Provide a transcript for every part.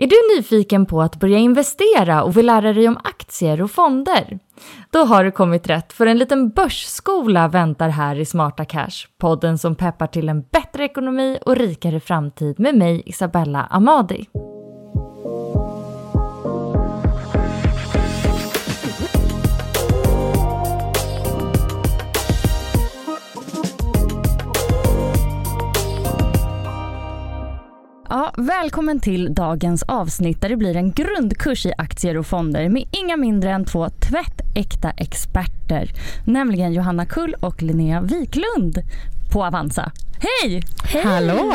Är du nyfiken på att börja investera och vill lära dig om aktier och fonder? Då har du kommit rätt, för en liten börsskola väntar här i Smarta Cash. Podden som peppar till en bättre ekonomi och rikare framtid med mig, Isabella Amadi. Ja, välkommen till dagens avsnitt där det blir en grundkurs i aktier och fonder med inga mindre än två tvättäkta experter, nämligen Johanna Kull och Linnea Wiklund på Avanza. Hej! Hej! Hallå!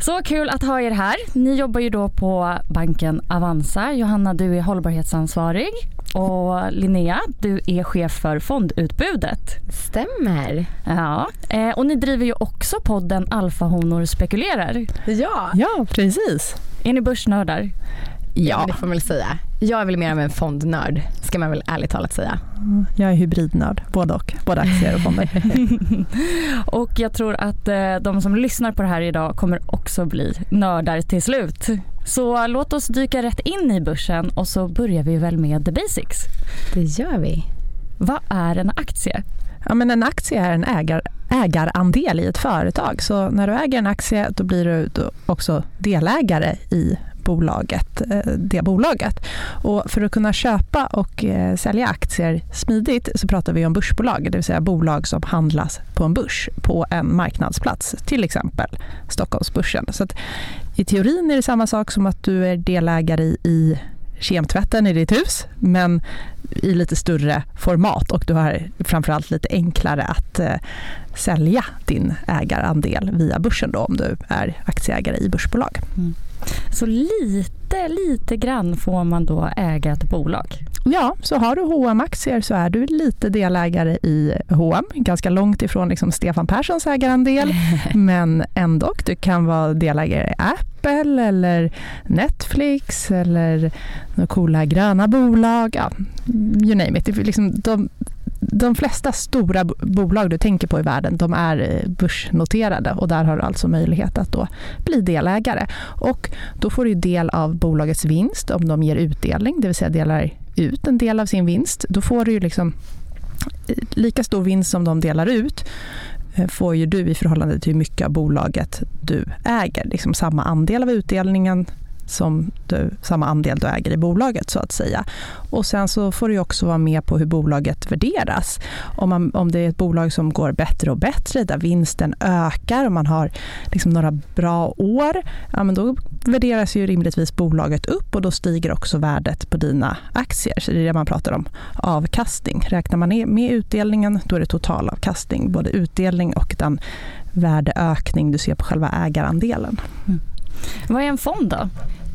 Så kul att ha er här. Ni jobbar ju då på banken Avanza. Johanna, du är hållbarhetsansvarig och Linnea, du är chef för fondutbudet. Stämmer. Ja, eh, och ni driver ju också podden Alfahonor spekulerar. Ja. Ja, precis. Är ni börsnördar? Ja, ja, det får man väl säga. Jag är väl mer av en fondnörd, ska man väl ärligt talat säga. Jag är hybridnörd, både och. Både aktier och fonder. och jag tror att eh, de som lyssnar på det här idag kommer också bli nördar till slut. Så låt oss dyka rätt in i börsen och så börjar vi väl med the basics. Det gör vi. Vad är en aktie? Ja, men en aktie är en ägar, ägarandel i ett företag. Så när du äger en aktie då blir du också delägare i bolaget, eh, det bolaget. Och för att kunna köpa och eh, sälja aktier smidigt så pratar vi om börsbolag, det vill säga bolag som handlas på en börs på en marknadsplats, till exempel Stockholmsbörsen. Så att i teorin är det samma sak som att du är delägare i kemtvätten i ditt hus, men i lite större format och du har framförallt lite enklare att eh, sälja din ägarandel via börsen då, om du är aktieägare i börsbolag. Mm. Så lite, lite grann får man då äga ett bolag? Ja, så har du hm aktier så är du lite delägare i H&M. Ganska långt ifrån liksom Stefan Perssons ägarandel, men ändå. Du kan vara delägare i Apple eller Netflix eller några coola gröna bolag. Ja, you name it. Liksom de, de flesta stora bolag du tänker på i världen de är eh, börsnoterade och där har du alltså möjlighet att då bli delägare. Och då får du del av bolagets vinst om de ger utdelning, det vill säga delar ut en del av sin vinst. Då får du ju liksom eh, lika stor vinst som de delar ut eh, får ju du i förhållande till hur mycket av bolaget du äger. Liksom samma andel av utdelningen som du, samma andel du äger i bolaget så att säga. Och sen så får du också vara med på hur bolaget värderas. Om, man, om det är ett bolag som går bättre och bättre, där vinsten ökar och man har liksom några bra år, ja, men då värderas ju rimligtvis bolaget upp och då stiger också värdet på dina aktier. Så det är det man pratar om, avkastning. Räknar man med utdelningen, då är det totalavkastning, både utdelning och den värdeökning du ser på själva ägarandelen. Mm. Vad är en fond då?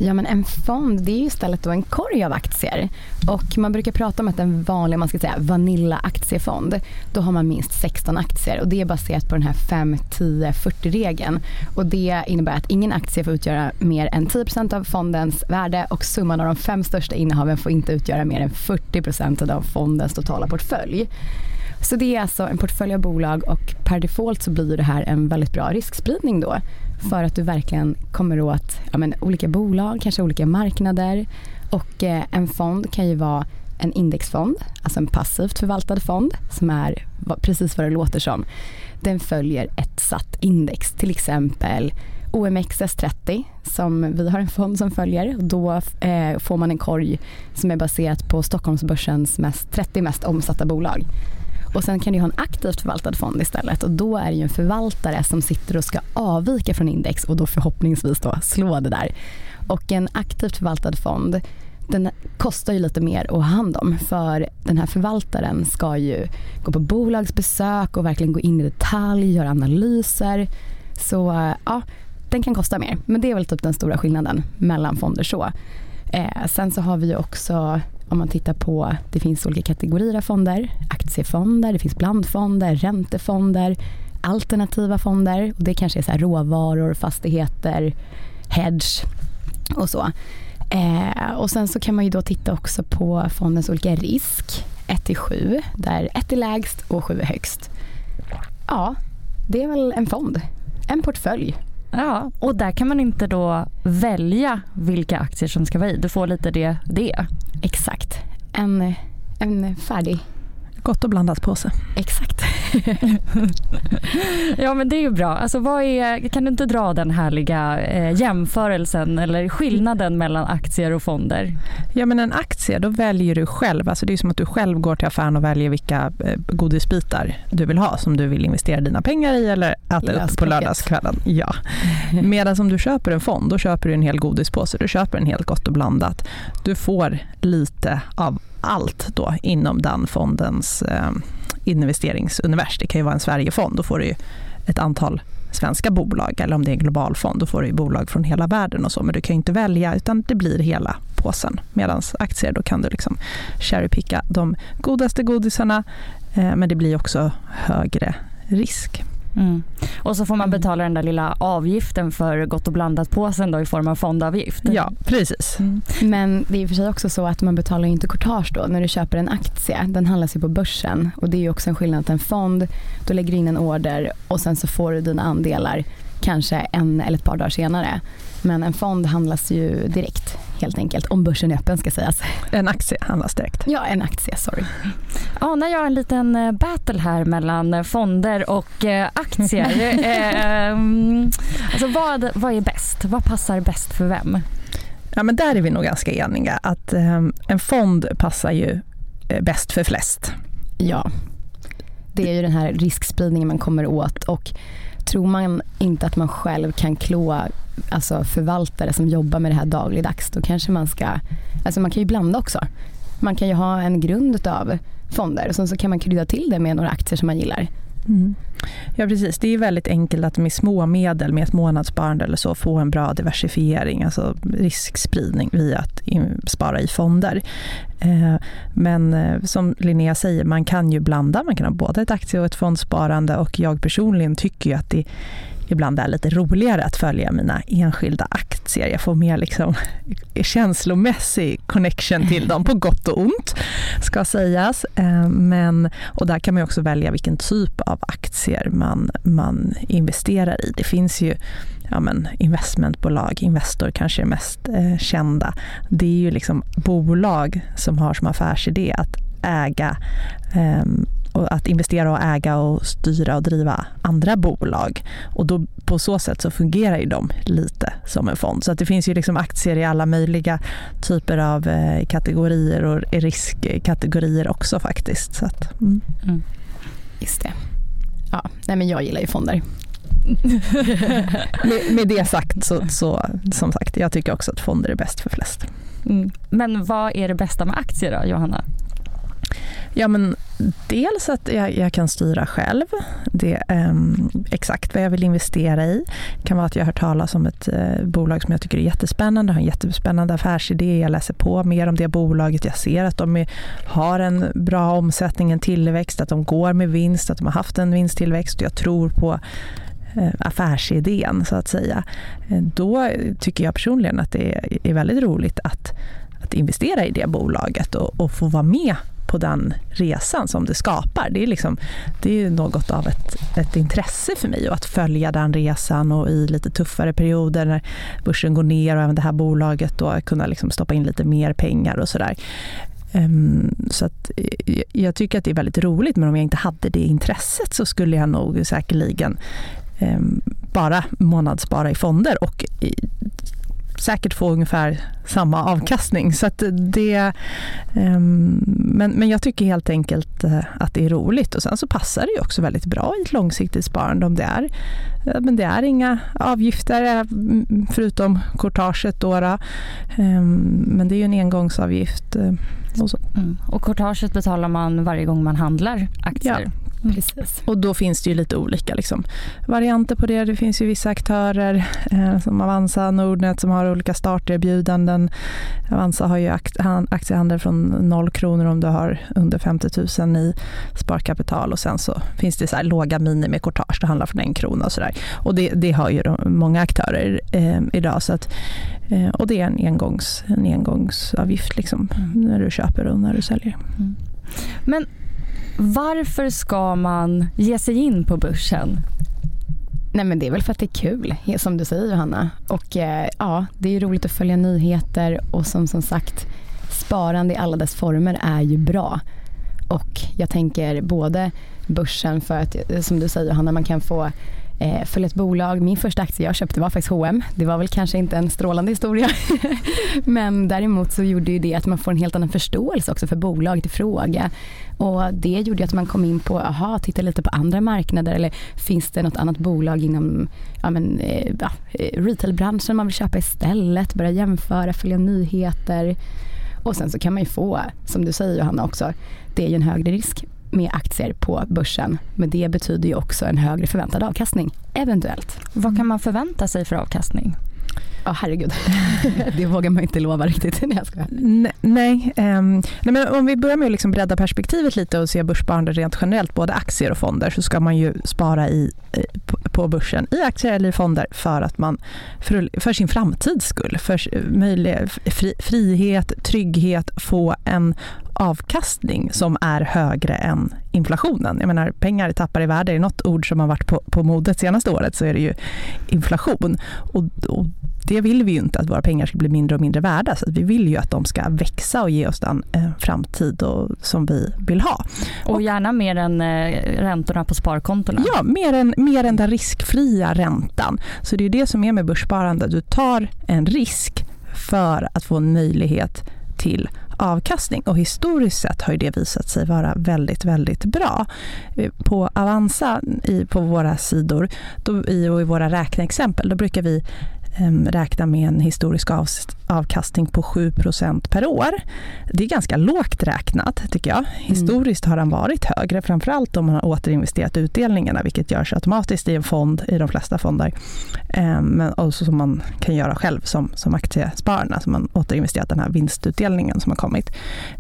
Ja men en fond det är istället då en korg av aktier. Och man brukar prata om att en vanlig, man ska säga vanilla aktiefond, då har man minst 16 aktier och det är baserat på den här 5, 10, 40 regeln. Och det innebär att ingen aktie får utgöra mer än 10% av fondens värde och summan av de fem största innehaven får inte utgöra mer än 40% av fondens totala portfölj. Så det är alltså en portfölj av bolag och per default så blir det här en väldigt bra riskspridning då för att du verkligen kommer åt ja, men, olika bolag, kanske olika marknader och eh, en fond kan ju vara en indexfond, alltså en passivt förvaltad fond som är precis vad det låter som. Den följer ett satt index, till exempel OMXS30 som vi har en fond som följer. Då eh, får man en korg som är baserat på Stockholmsbörsens mest, 30 mest omsatta bolag. Och sen kan du ha en aktivt förvaltad fond istället och då är det ju en förvaltare som sitter och ska avvika från index och då förhoppningsvis då slå det där. Och en aktivt förvaltad fond den kostar ju lite mer att ha hand om för den här förvaltaren ska ju gå på bolagsbesök och verkligen gå in i detalj, göra analyser. Så ja, den kan kosta mer. Men det är väl typ den stora skillnaden mellan fonder så. Eh, sen så har vi ju också om man tittar på, det finns olika kategorier av fonder. Aktiefonder, det finns blandfonder, räntefonder, alternativa fonder. Och det kanske är så råvaror, fastigheter, hedge och så. Eh, och sen så kan man ju då titta också på fondens olika risk. 1 till 7, där 1 är lägst och 7 är högst. Ja, det är väl en fond. En portfölj Ja, och där kan man inte då välja vilka aktier som ska vara i. Du får lite det. det. Exakt. En, en färdig Gott och blandat påse. Exakt. ja men det är ju bra. Alltså, vad är, kan du inte dra den härliga eh, jämförelsen eller skillnaden mellan aktier och fonder? Ja men en aktie då väljer du själv. Alltså, det är som att du själv går till affären och väljer vilka eh, godisbitar du vill ha som du vill investera dina pengar i eller äta upp på lördagskvällen. Ja. Medan om du köper en fond då köper du en hel godispåse. Du köper en helt gott och blandat. Du får lite av allt då inom den fondens eh, investeringsuniversum. Det kan ju vara en Sverigefond, då får du ett antal svenska bolag eller om det är en global fond, då får du bolag från hela världen och så. Men du kan inte välja utan det blir hela påsen. Medan aktier, då kan du liksom cherrypicka de godaste godisarna eh, men det blir också högre risk. Mm. Och så får man mm. betala den där lilla avgiften för Gott och blandat-påsen i form av fondavgift. Ja, precis. Mm. Men det är i och för sig också så att man betalar inte courtage då när du köper en aktie. Den handlas ju på börsen och det är ju också en skillnad till en fond. Då lägger du in en order och sen så får du dina andelar kanske en eller ett par dagar senare. Men en fond handlas ju direkt helt enkelt, om börsen är öppen ska sägas. En aktie handlas direkt. Ja, en aktie, sorry. Anar jag en liten eh, battle här mellan eh, fonder och eh, aktier. Ehm, alltså vad, vad är bäst? Vad passar bäst för vem? Ja, men där är vi nog ganska eniga. Att um, en fond passar ju bäst för flest. Ja, det är ju den här riskspridningen man kommer åt och tror man inte att man själv kan klå alltså förvaltare som jobbar med det här dagligdags, då kanske man ska, alltså man kan ju blanda också. Man kan ju ha en grund av fonder och sen så kan man krydda till det med några aktier som man gillar. Mm. Ja precis, det är väldigt enkelt att med små medel, med ett månadssparande eller så, få en bra diversifiering, alltså riskspridning via att spara i fonder. Eh, men eh, som Linnea säger, man kan ju blanda, man kan ha både ett aktie och ett fondsparande och jag personligen tycker ju att det ibland är lite roligare att följa mina enskilda aktier. Jag får mer liksom känslomässig connection till dem, på gott och ont, ska sägas. Eh, men, och där kan man också välja vilken typ av aktier man, man investerar i. Det finns ju ja men, investmentbolag, Investor kanske är mest eh, kända. Det är ju liksom bolag som har som affärsidé att äga eh, att investera och äga och styra och driva andra bolag. Och då, på så sätt så fungerar ju de lite som en fond. Så att det finns ju liksom aktier i alla möjliga typer av eh, kategorier och riskkategorier också faktiskt. Så att, mm. Mm. Just det. Ja, nej men jag gillar ju fonder. med, med, det sagt så, så, som sagt, jag tycker också att fonder är bäst för flest. Mm. Men vad är det bästa med aktier då, Johanna? Ja, men dels att jag, jag kan styra själv det, eh, exakt vad jag vill investera i. Det kan vara att jag har hört talas om ett eh, bolag som jag tycker är jättespännande, har en jättespännande affärsidé. Jag läser på mer om det bolaget. Jag ser att de är, har en bra omsättning, en tillväxt, att de går med vinst, att de har haft en vinsttillväxt. Jag tror på eh, affärsidén så att säga. Eh, då tycker jag personligen att det är, är väldigt roligt att att investera i det bolaget och, och få vara med på den resan som det skapar. Det är, liksom, det är något av ett, ett intresse för mig och att följa den resan och i lite tuffare perioder när börsen går ner och även det här bolaget då kunna liksom stoppa in lite mer pengar och sådär. Ehm, så att, eh, jag tycker att det är väldigt roligt men om jag inte hade det intresset så skulle jag nog säkerligen ehm, bara månadsspara i fonder och säkert få ungefär samma avkastning. Så det, um, men, men jag tycker helt enkelt uh, att det är roligt och sen så passar det också väldigt bra i ett långsiktigt sparande om det är, uh, men det är inga avgifter eh, förutom courtaget då. Um, men det är ju en engångsavgift. Och, så. Mm. och courtaget betalar man varje gång man handlar aktier? Ja. Mm. Precis. Och då finns det ju lite olika liksom, varianter på det. Det finns ju vissa aktörer eh, som Avanza, Nordnet som har olika starterbjudanden. Avanza har ju aktiehandel från noll kronor om du har under 50 000 i sparkapital och sen så finns det så här låga minimikortage, det handlar från en krona och sådär. Och det, det har ju många aktörer eh, idag. Så att, eh, och det är en, engångs, en engångsavgift liksom, mm. när du köper och när du säljer. Mm. Men varför ska man ge sig in på börsen? Nej men det är väl för att det är kul, som du säger Johanna. Och eh, ja, det är ju roligt att följa nyheter och som som sagt sparande i alla dess former är ju bra. Och jag tänker både börsen för att, eh, som du säger Johanna, man kan få eh, följa ett bolag. Min första aktie jag köpte var faktiskt H&M. Det var väl kanske inte en strålande historia. Men däremot så gjorde ju det att man får en helt annan förståelse också för bolaget i fråga. Och det gjorde att man kom in på, aha, titta lite på andra marknader eller finns det något annat bolag inom ja, men, eh, ja, eh, retailbranschen man vill köpa istället, börja jämföra, följa nyheter. Och sen så kan man ju få, som du säger Johanna också, det är ju en högre risk med aktier på börsen. Men det betyder ju också en högre förväntad avkastning, eventuellt. Vad kan man förvänta sig för avkastning? Ja, oh, herregud. det vågar man inte lova riktigt. Nej, nej, nej, um, nej, men om vi börjar med att liksom bredda perspektivet lite och se börssparande rent generellt, både aktier och fonder, så ska man ju spara i, på börsen i aktier eller i fonder för att man för, för sin framtids skull, för möjlig, fri, frihet, trygghet, få en avkastning som är högre än inflationen. Jag menar, pengar tappar i värde. Är det något ord som har varit på, på modet senaste året så är det ju inflation. Och, och det vill vi ju inte att våra pengar ska bli mindre och mindre värda. Så vi vill ju att de ska växa och ge oss den eh, framtid och, som vi vill ha. Och, och gärna mer än eh, räntorna på sparkontona. Ja, mer än, mer än den riskfria räntan. Så det är det som är med börssparande. Du tar en risk för att få en möjlighet till avkastning och historiskt sett har det visat sig vara väldigt, väldigt bra. Eh, på Avanza i, på våra sidor då, i, och i våra räkneexempel då brukar vi Ehm, räkna med en historisk avkastning på 7% per år. Det är ganska lågt räknat tycker jag. Mm. Historiskt har den varit högre, framförallt om man har återinvesterat utdelningarna, vilket görs automatiskt i en fond i de flesta fonder. Ehm, men också som man kan göra själv som, som aktiespararna, som man återinvesterat den här vinstutdelningen som har kommit.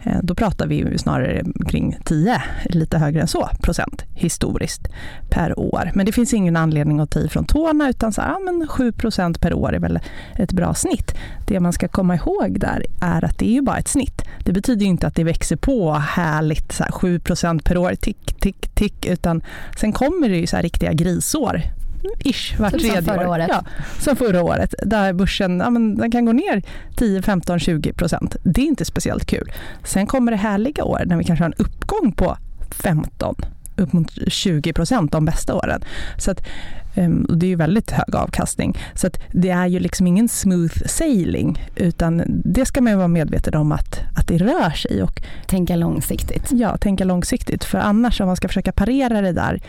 Ehm, då pratar vi snarare kring 10, lite högre än så, procent historiskt per år. Men det finns ingen anledning att ta i från tårna utan så här, ja, men 7% per år år är väl ett bra snitt. Det man ska komma ihåg där är att det är ju bara ett snitt. Det betyder inte att det växer på härligt så här 7% per år, tick, tick, tick, utan sen kommer det ju så här riktiga grisår ish vart tredje förra år. Året. Ja, som förra året, där börsen ja, men den kan gå ner 10, 15, 20 procent. Det är inte speciellt kul. Sen kommer det härliga år när vi kanske har en uppgång på 15 upp mot 20 procent de bästa åren. Så att, um, det är ju väldigt hög avkastning. Så det är ju liksom ingen smooth sailing, utan det ska man vara medveten om att, att det rör sig. Och, tänka långsiktigt. Ja, tänka långsiktigt. För annars om man ska försöka parera det där,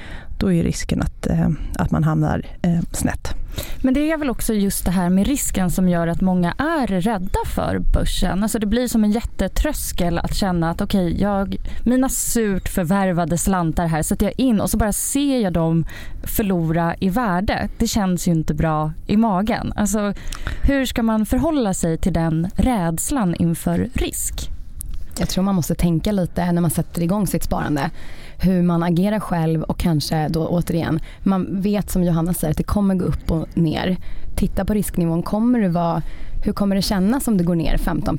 då är risken att, eh, att man hamnar eh, snett. Men det är väl också just det här med risken som gör att många är rädda för börsen. Alltså det blir som en jättetröskel att känna att okej, okay, mina surt förvärvade slantar här sätter jag in och så bara ser jag dem förlora i värde. Det känns ju inte bra i magen. Alltså, hur ska man förhålla sig till den rädslan inför risk? Jag tror man måste tänka lite när man sätter igång sitt sparande hur man agerar själv och kanske då återigen, man vet som Johanna säger att det kommer gå upp och ner. Titta på risknivån, kommer det vara, hur kommer det kännas om det går ner 15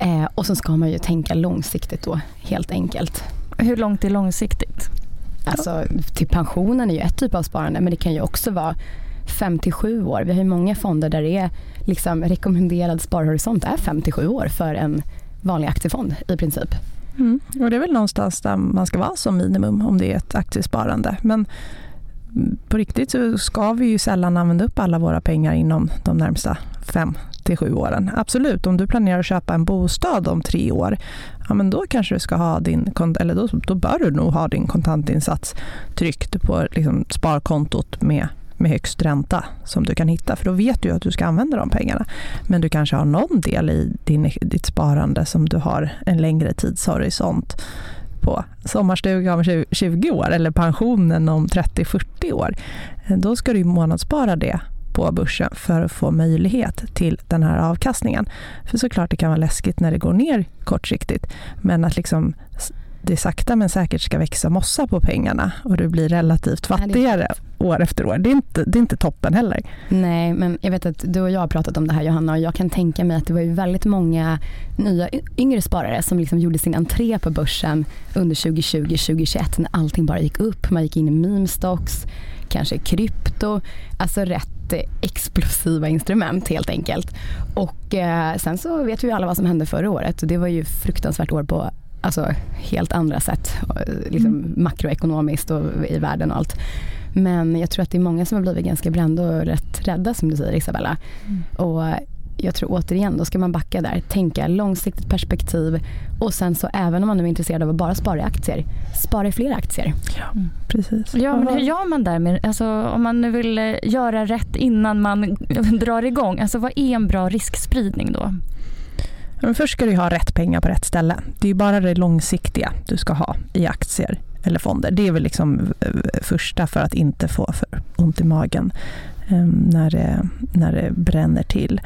Eh, och så ska man ju tänka långsiktigt då helt enkelt. Hur långt är långsiktigt? Alltså till pensionen är ju ett typ av sparande men det kan ju också vara 57 år. Vi har ju många fonder där det är liksom rekommenderad sparhorisont är 57 år för en vanlig aktiefond i princip. Mm. Och det är väl någonstans där man ska vara som minimum om det är ett aktiesparande. Men på riktigt så ska vi ju sällan använda upp alla våra pengar inom de närmsta fem till sju åren. Absolut, om du planerar att köpa en bostad om tre år, ja men då kanske du ska ha din, eller då, då bör du nog ha din kontantinsats tryckt på liksom sparkontot med med högst ränta som du kan hitta, för då vet du att du ska använda de pengarna. Men du kanske har någon del i din, ditt sparande som du har en längre tidshorisont på. Sommarstuga om 20 år eller pensionen om 30-40 år. Då ska du månadsspara det på börsen för att få möjlighet till den här avkastningen. För såklart det kan vara läskigt när det går ner kortsiktigt, men att liksom det sakta men säkert ska växa mossa på pengarna och du blir relativt fattigare år efter år. Det är, inte, det är inte toppen heller. Nej, men jag vet att du och jag har pratat om det här Johanna och jag kan tänka mig att det var ju väldigt många nya yngre sparare som liksom gjorde sin entré på börsen under 2020-2021 när allting bara gick upp. Man gick in i meme stocks, kanske krypto, alltså rätt explosiva instrument helt enkelt. Och eh, sen så vet vi alla vad som hände förra året och det var ju fruktansvärt år på alltså, helt andra sätt, liksom mm. makroekonomiskt och i världen och allt. Men jag tror att det är många som har blivit ganska brända och rätt rädda som du säger Isabella. Mm. Och jag tror återigen, då ska man backa där, tänka långsiktigt perspektiv och sen så även om man nu är intresserad av att bara spara i aktier, spara i fler aktier. Ja, mm. precis. Ja, men hur gör man där med, alltså, om man nu vill eh, göra rätt innan man drar igång, alltså vad är en bra riskspridning då? Men först ska du ha rätt pengar på rätt ställe. Det är bara det långsiktiga du ska ha i aktier eller fonder. Det är väl liksom eh, första för att inte få för ont i magen ehm, när det, när det bränner till.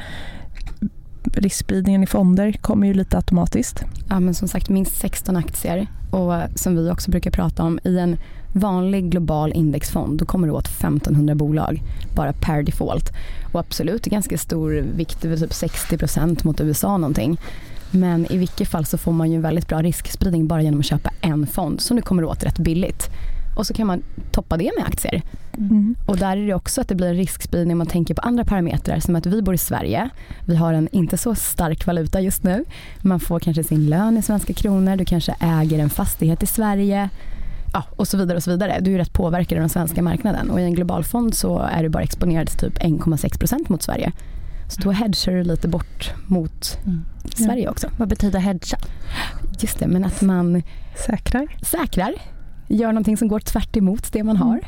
Riskspridningen i fonder kommer ju lite automatiskt. Ja, men som sagt minst 16 aktier och som vi också brukar prata om i en vanlig global indexfond då kommer du åt 1500 bolag bara per default. Och absolut, ganska stor vikt, typ 60% mot USA någonting. Men i vilket fall så får man ju en väldigt bra riskspridning bara genom att köpa en fond som du kommer åt rätt billigt. Och så kan man toppa det med aktier. Mm. Och där är det också att det blir en riskspridning om man tänker på andra parametrar som att vi bor i Sverige. Vi har en inte så stark valuta just nu. Man får kanske sin lön i svenska kronor, du kanske äger en fastighet i Sverige ja, och så vidare och så vidare. Du är rätt påverkad av den svenska marknaden och i en global fond så är du bara exponerad till typ 1,6% mot Sverige. Så då hedgar du lite bort mot mm. Sverige också. Vad betyder hedga? Just det, men att man säkrar. säkrar gör någonting som går tvärt det man har.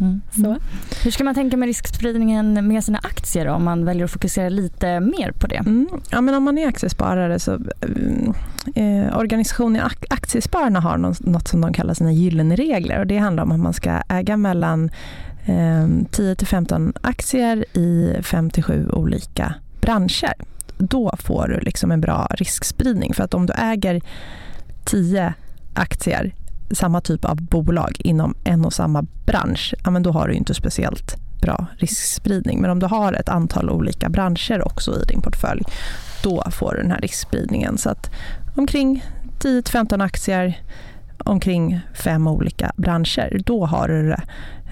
Mm. Så. Hur ska man tänka med riskspridningen med sina aktier då, om man väljer att fokusera lite mer på det? Mm. Ja, men om man är aktiesparare så eh, organisationen Aktiespararna har något som de kallar sina gyllene regler och det handlar om att man ska äga mellan eh, 10 15 aktier i 5 7 olika branscher. Då får du liksom en bra riskspridning för att om du äger 10 aktier samma typ av bolag inom en och samma bransch, ja, men då har du inte speciellt bra riskspridning. Men om du har ett antal olika branscher också i din portfölj, då får du den här riskspridningen. Så att omkring 10-15 aktier, omkring fem olika branscher, då har du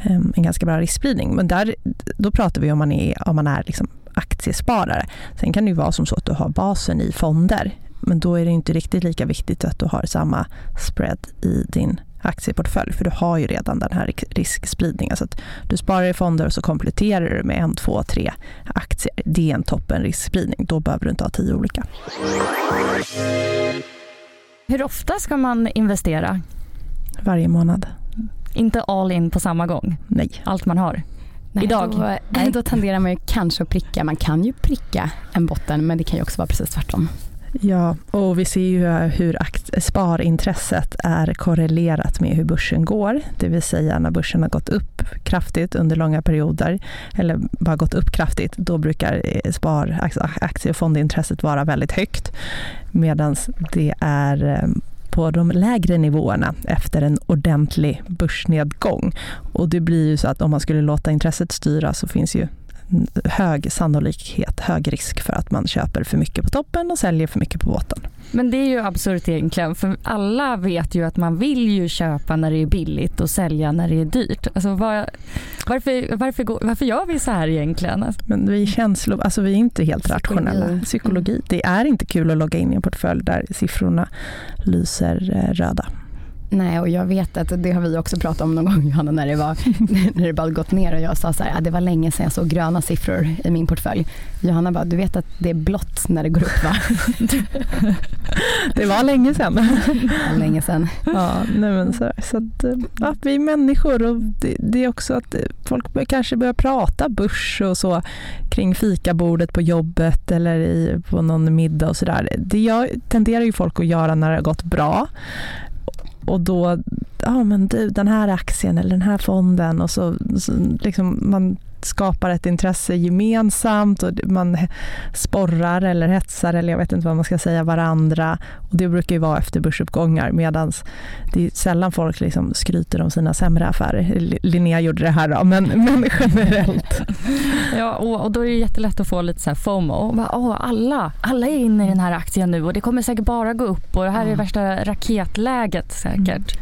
ehm, en ganska bra riskspridning. Men där, då pratar vi om man är, om man är liksom aktiesparare. Sen kan det ju vara som så att du har basen i fonder men då är det inte riktigt lika viktigt att du har samma spread i din aktieportfölj, för du har ju redan den här riskspridningen. Så att du sparar i fonder och så kompletterar du med en, två, tre aktier. Det är en toppen riskspridning. Då behöver du inte ha tio olika. Hur ofta ska man investera? Varje månad. Inte all in på samma gång. Nej. Allt man har. Nej, Idag? Då, Nej. då tenderar man ju kanske att pricka. Man kan ju pricka en botten men det kan ju också vara precis tvärtom. Ja, och vi ser ju hur sparintresset är korrelerat med hur börsen går. Det vill säga när börsen har gått upp kraftigt under långa perioder, eller bara gått upp kraftigt, då brukar eh, spar, alltså aktie och fondintresset vara väldigt högt. Medan det är ehm, på de lägre nivåerna efter en ordentlig börsnedgång. Och det blir ju så att om man skulle låta intresset styra så finns ju hög sannolikhet, hög risk för att man köper för mycket på toppen och säljer för mycket på botten. Men det är ju absurt egentligen för alla vet ju att man vill ju köpa när det är billigt och sälja när det är dyrt. Alltså var, varför, varför, går, varför gör vi så här egentligen? Alltså, Men vi är känslor, alltså vi är inte helt Psykologi. rationella. Psykologi. Det är inte kul att logga in i en portfölj där siffrorna lyser eh, röda. Nej och jag vet att det har vi också pratat om någon gång Johanna när det, var, när det bara gått ner och jag sa så här, ah, det var länge sedan jag såg gröna siffror i min portfölj. Johanna bara, du vet att det är blått när det går upp va? Det var länge sedan. Det var länge sedan. Ja, nej men så, så att, eh, ja, vi är människor och det, det är också att eh, folk kanske börjar prata börs och så kring fikabordet på jobbet eller i, på någon middag och sådär. Det gör, tenderar ju folk att göra när det har gått bra. Och då, ja men du den här aktien eller den här fonden och så, så liksom man skapar ett intresse gemensamt och man sporrar eller hetsar eller jag vet inte vad man ska säga varandra. Och det brukar ju vara efter börsuppgångar medan det är sällan folk liksom skryter om sina sämre affärer. Linnea gjorde det här då, men, men generellt. ja, och, och då är det jättelätt att få lite så här FOMO. Bara, Åh, alla, alla är inne i den här aktien nu och det kommer säkert bara gå upp och det här är värsta raketläget säkert. Ja,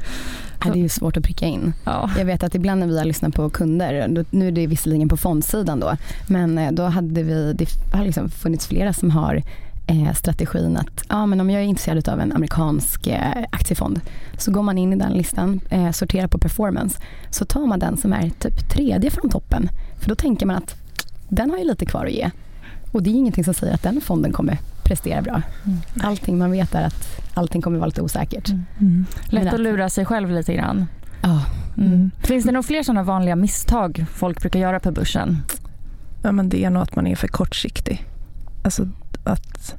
det är ju svårt att pricka in. Ja. Jag vet att ibland när vi har lyssnat på kunder, då, nu är det visserligen på fondsidan då, men eh, då hade vi, det har liksom funnits flera som har eh, strategin att ja, men om jag är intresserad av en amerikansk eh, aktiefond så går man in i den listan, eh, sorterar på performance, så tar man den som är typ tredje från toppen. För då tänker man att den har ju lite kvar att ge. Och det är ingenting som säger att den fonden kommer prestera bra. Allting man vet är att allting kommer vara lite osäkert. Mm. Lätt att lura sig själv lite grann. Ja, Mm. Finns det några fler sådana vanliga misstag folk brukar göra på börsen? Ja, men det är nog att man är för kortsiktig. Alltså att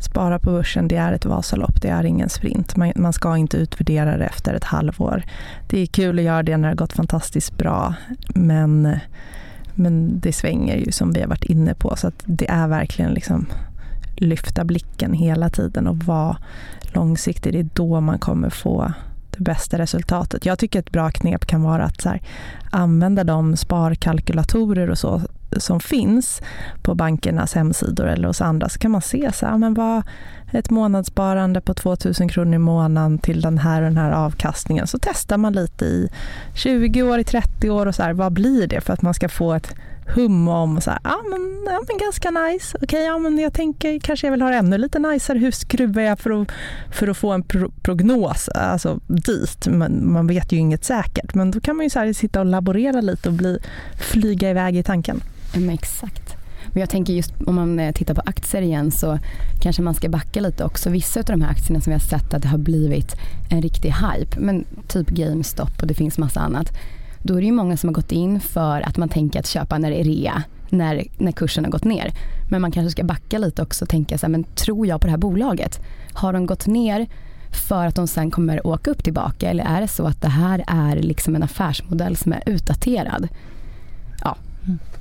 spara på börsen, det är ett Vasalopp, det är ingen sprint. Man, man ska inte utvärdera det efter ett halvår. Det är kul att göra det när det har gått fantastiskt bra, men, men det svänger ju som vi har varit inne på. Så att det är verkligen liksom lyfta blicken hela tiden och vara långsiktig. Det är då man kommer få det bästa resultatet. Jag tycker ett bra knep kan vara att så här, använda de sparkalkylatorer och så som finns på bankernas hemsidor eller hos andra så kan man se så här, men vad ett månadssparande på 2000 kronor i månaden till den här och den här avkastningen. Så testar man lite i 20 år, i 30 år och så här, vad blir det för att man ska få ett hum om så här, ah, men, ja, men ganska nice. Okej, okay, ja, men jag tänker kanske jag vill ha det ännu lite najsare. Hur skruvar jag för att, för att få en pro prognos alltså dit? Men man vet ju inget säkert. Men då kan man ju så här sitta och laborera lite och bli, flyga iväg i tanken. Ja, exakt. Men jag tänker just om man eh, tittar på aktier igen så kanske man ska backa lite också. Vissa av de här aktierna som vi har sett att det har blivit en riktig hype, men typ GameStop och det finns massa annat. Då är det ju många som har gått in för att man tänker att köpa när det är rea, när, när kursen har gått ner. Men man kanske ska backa lite också och tänka så här, men tror jag på det här bolaget? Har de gått ner för att de sen kommer åka upp tillbaka eller är det så att det här är liksom en affärsmodell som är utdaterad?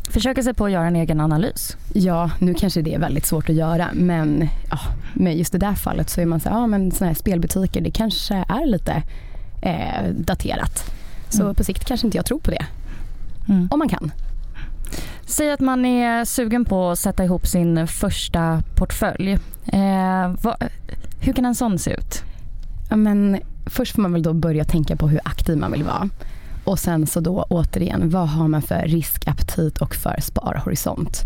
Försöka sig på att göra en egen analys. Ja, nu kanske det är väldigt svårt att göra men ja, med just det där fallet så är man så här, ja men sådana här spelbutiker det kanske är lite eh, daterat. Så Mm. på sikt kanske inte jag tror på det. Mm. Om man kan. Säg att man är sugen på att sätta ihop sin första portfölj. Eh, vad, hur kan en sån se ut? Ja, men först får man väl då börja tänka på hur aktiv man vill vara. Och sen så då återigen, vad har man för riskaptit och för sparhorisont?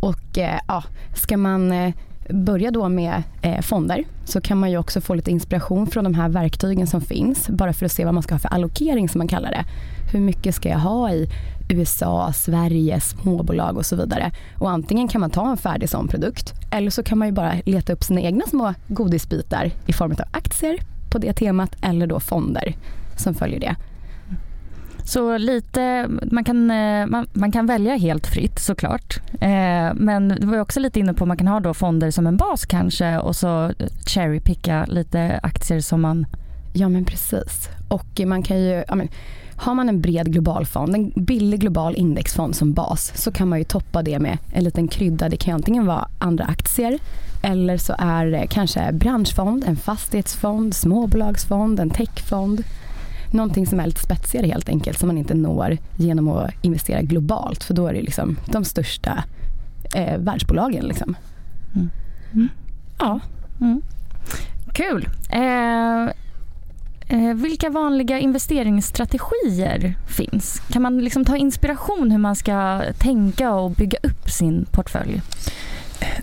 Och eh, ja, ska man eh, börja då med eh, fonder så kan man ju också få lite inspiration från de här verktygen som finns. Bara för att se vad man ska ha för allokering som man kallar det. Hur mycket ska jag ha i USA, Sverige, småbolag och så vidare. Och antingen kan man ta en färdig sån produkt eller så kan man ju bara leta upp sina egna små godisbitar i form av aktier på det temat eller då fonder som följer det. Så lite, man kan, eh, man, man kan välja helt fritt såklart. Eh, men du var också lite inne på att man kan ha då fonder som en bas kanske och så cherrypicka lite aktier som man... Ja men precis. Och man kan ju, ja, men, har man en bred global fond, en billig global indexfond som bas så kan man ju toppa det med en liten krydda. Det kan ju antingen vara andra aktier eller så är det kanske branschfond, en fastighetsfond, småbolagsfond, en techfond. Någonting som är lite spetsigare helt enkelt som man inte når genom att investera globalt för då är det liksom de största eh, världsbolagen. Liksom. Mm. Mm. Ja. Mm. Kul. Eh, eh, vilka vanliga investeringsstrategier finns? Kan man liksom ta inspiration hur man ska tänka och bygga upp sin portfölj?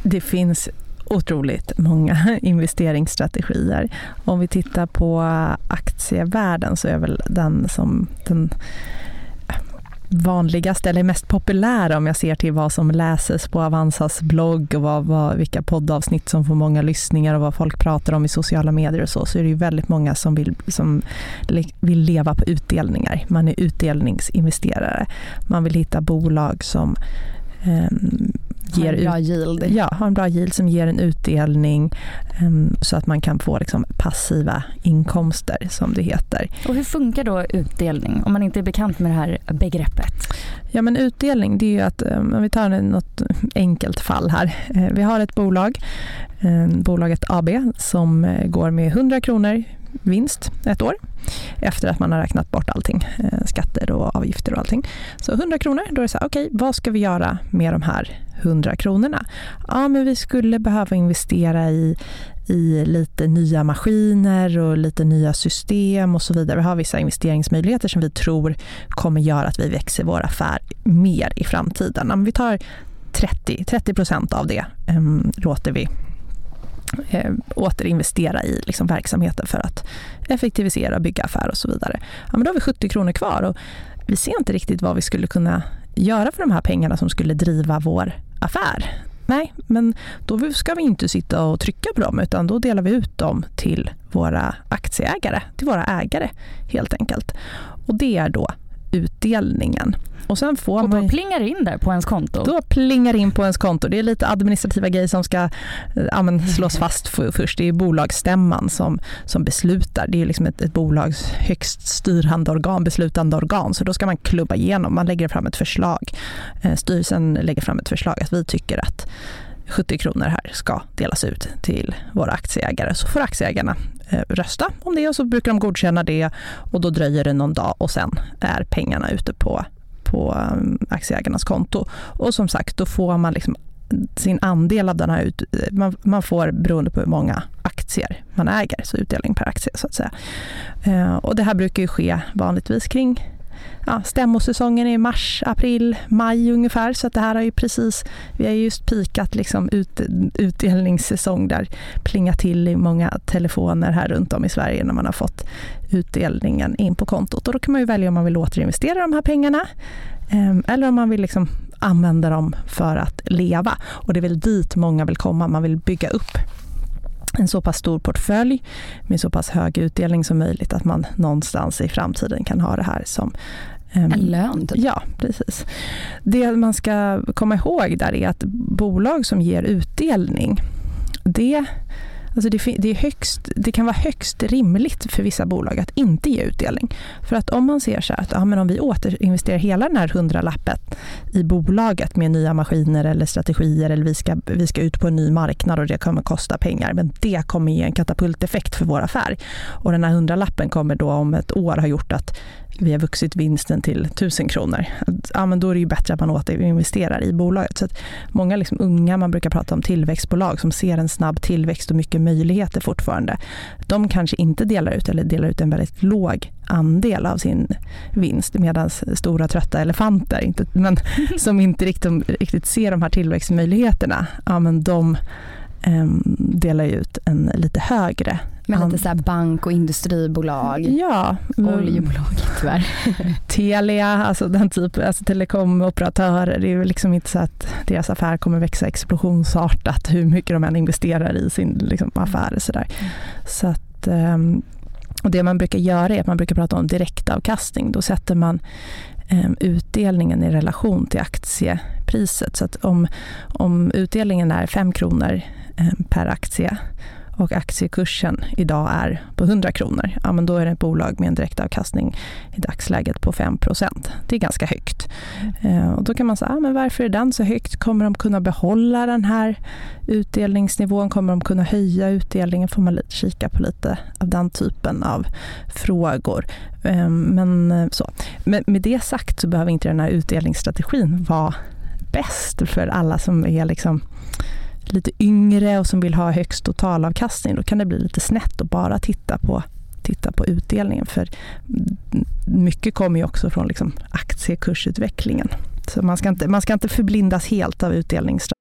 Det finns otroligt många investeringsstrategier. Om vi tittar på aktievärlden så är väl den som den äh, vanligaste eller mest populära om jag ser till vad som läses på Avanzas blogg och vad, vad, vilka poddavsnitt som får många lyssningar och vad folk pratar om i sociala medier och så, så är det ju väldigt många som vill, som vill leva på utdelningar. Man är utdelningsinvesterare. Man vill hitta bolag som eh, ger en bra yield. Ja, har en bra yield som ger en utdelning um, så att man kan få liksom, passiva inkomster som det heter. Och hur funkar då utdelning om man inte är bekant med det här begreppet? Ja men utdelning det är ju att, um, om vi tar något enkelt fall här. Uh, vi har ett bolag, um, bolaget AB som uh, går med 100 kronor vinst ett år efter att man har räknat bort allting, eh, skatter och avgifter och allting. Så 100 kronor, då är det så här, okej, okay, vad ska vi göra med de här 100 kronorna? Ja, men vi skulle behöva investera i, i lite nya maskiner och lite nya system och så vidare. Vi har vissa investeringsmöjligheter som vi tror kommer göra att vi växer vår affär mer i framtiden. Om vi tar 30, 30 procent av det um, låter vi eh, återinvestera i liksom, verksamheten för att effektivisera, bygga affär och så vidare. Ja, men då har vi 70 kronor kvar och vi ser inte riktigt vad vi skulle kunna göra för de här pengarna som skulle driva vår affär. Nej, men då ska vi inte sitta och trycka på dem utan då delar vi ut dem till våra aktieägare, till våra ägare helt enkelt. Och det är då utdelningen. Och, sen får och då man, plingar det in där på ens konto? Då plingar det in på ens konto. Det är lite administrativa grejer som ska eh, ja, slås fast för, först. Det är bolagsstämman som, som beslutar. Det är liksom ett, ett bolags högst styrande organ, beslutande organ. Så då ska man klubba igenom. Man lägger fram ett förslag. Eh, styrelsen lägger fram ett förslag att vi tycker att 70 kronor här ska delas ut till våra aktieägare. Så får aktieägarna Eh, rösta om det och så brukar de godkänna det och då dröjer det någon dag och sen är pengarna ute på, på eh, aktieägarnas konto. Och som sagt, då får man liksom sin andel av den här ut, eh, man, man, får beroende på hur många aktier man äger, så utdelning per aktie så att säga. Och det här brukar ju ske vanligtvis kring ja, stämmosäsongen är i mars, april, maj ungefär. Så att det här har ju precis, vi har just pikat liksom ut, utdelningssäsong där plingat till i många telefoner här runt om i Sverige när man har fått utdelningen in på kontot. Och då kan man ju välja om man vill återinvestera de här pengarna ehm, eller om man vill liksom använda dem för att leva. Och det är väl dit många vill komma, man vill bygga upp en så pass stor portfölj med så pass hög utdelning som möjligt att man någonstans i framtiden kan ha det här som Um, en lön? Typ. Ja, precis. Det man ska komma ihåg där är att bolag som ger utdelning, det Alltså det, det, är högst, det kan vara högst rimligt för vissa bolag att inte ge utdelning. För att om man ser så här att ja, men om vi återinvesterar hela den här hundralappen i bolaget med nya maskiner eller strategier eller vi ska, vi ska ut på en ny marknad och det kommer kosta pengar. Men det kommer ge en katapulteffekt för vår affär. Och den här hundralappen kommer då om ett år ha gjort att vi har vuxit vinsten till 1000 kronor. Ja, men då är det ju bättre att man återinvesterar i bolaget. Så många liksom unga, man brukar prata om tillväxtbolag som ser en snabb tillväxt och mycket möjligheter fortfarande. De kanske inte delar ut eller delar ut en väldigt låg andel av sin vinst medan stora trötta elefanter inte, men, som inte riktigt, riktigt ser de här tillväxtmöjligheterna, ja, men de um, delar ut en lite högre med lite så bank och industribolag. Ja. Mm. Oljebolag tyvärr. Telia, alltså den typen, alltså telekomoperatörer. Det är väl liksom inte så att deras affär kommer växa explosionsartat hur mycket de än investerar i sin liksom, affär. Så, där. så att um, Och det man brukar göra är att man brukar prata om direktavkastning. Då sätter man eh, utdelningen i relation till aktiepriset. Så att om, om utdelningen är 5 kronor eh, per aktie och aktiekursen idag är på 100 kronor, ja, men då är det ett bolag med en direktavkastning i dagsläget på 5% Det är ganska högt. Eh, och då kan man säga, ah, men varför är den så högt? Kommer de kunna behålla den här utdelningsnivån? Kommer de kunna höja utdelningen? Får man kika på lite av den typen av frågor. Ehm, men eh, så. Men med det sagt så behöver inte den här utdelningsstrategin vara bäst för alla som är liksom lite yngre och som vill ha högst totalavkastning, då kan det bli lite snett att bara titta på, titta på utdelningen. För mycket kommer ju också från liksom aktiekursutvecklingen. Så man ska, inte, man ska inte förblindas helt av utdelningsstrategin.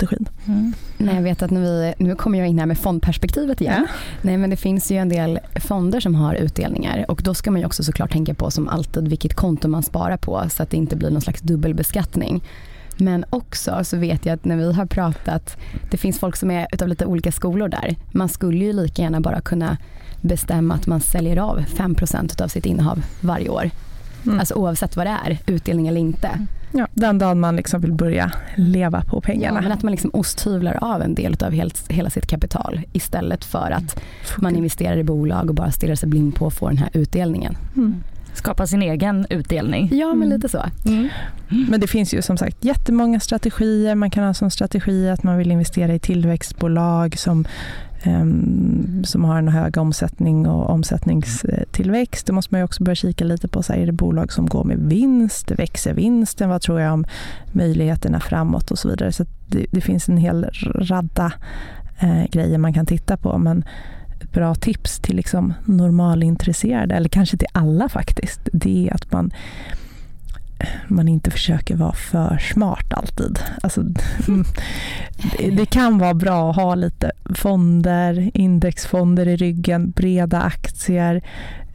Strategin. Mm. Nej, jag vet att vi, nu kommer jag in här med fondperspektivet igen. Ja. Nej, men det finns ju en del fonder som har utdelningar och då ska man ju också såklart tänka på som alltid vilket konto man sparar på så att det inte blir någon slags dubbelbeskattning. Men också så vet jag att när vi har pratat, det finns folk som är utav lite olika skolor där. Man skulle ju lika gärna bara kunna bestämma att man säljer av 5% av sitt innehav varje år. Mm. Alltså oavsett vad det är, utdelning eller inte. Mm. Ja, den dagen man liksom vill börja leva på pengarna. Ja, men att man liksom osthyvlar av en del av helt, hela sitt kapital istället för att man investerar i bolag och bara stirrar sig blind på att få den här utdelningen. Mm. Skapa sin egen utdelning. Ja, men mm. lite så. Mm. Men det finns ju som sagt jättemånga strategier. Man kan ha som strategi att man vill investera i tillväxtbolag som Ehm, som har en hög omsättning och omsättningstillväxt. Då måste man också börja kika lite på, så här, är det bolag som går med vinst? Växer vinsten? Vad tror jag om möjligheterna framåt och så vidare. Så det, det finns en hel radda eh, grejer man kan titta på. Men ett bra tips till liksom normalintresserade, eller kanske till alla faktiskt, det är att man man inte försöker vara för smart alltid. Alltså, mm, det kan vara bra att ha lite fonder, indexfonder i ryggen, breda aktier.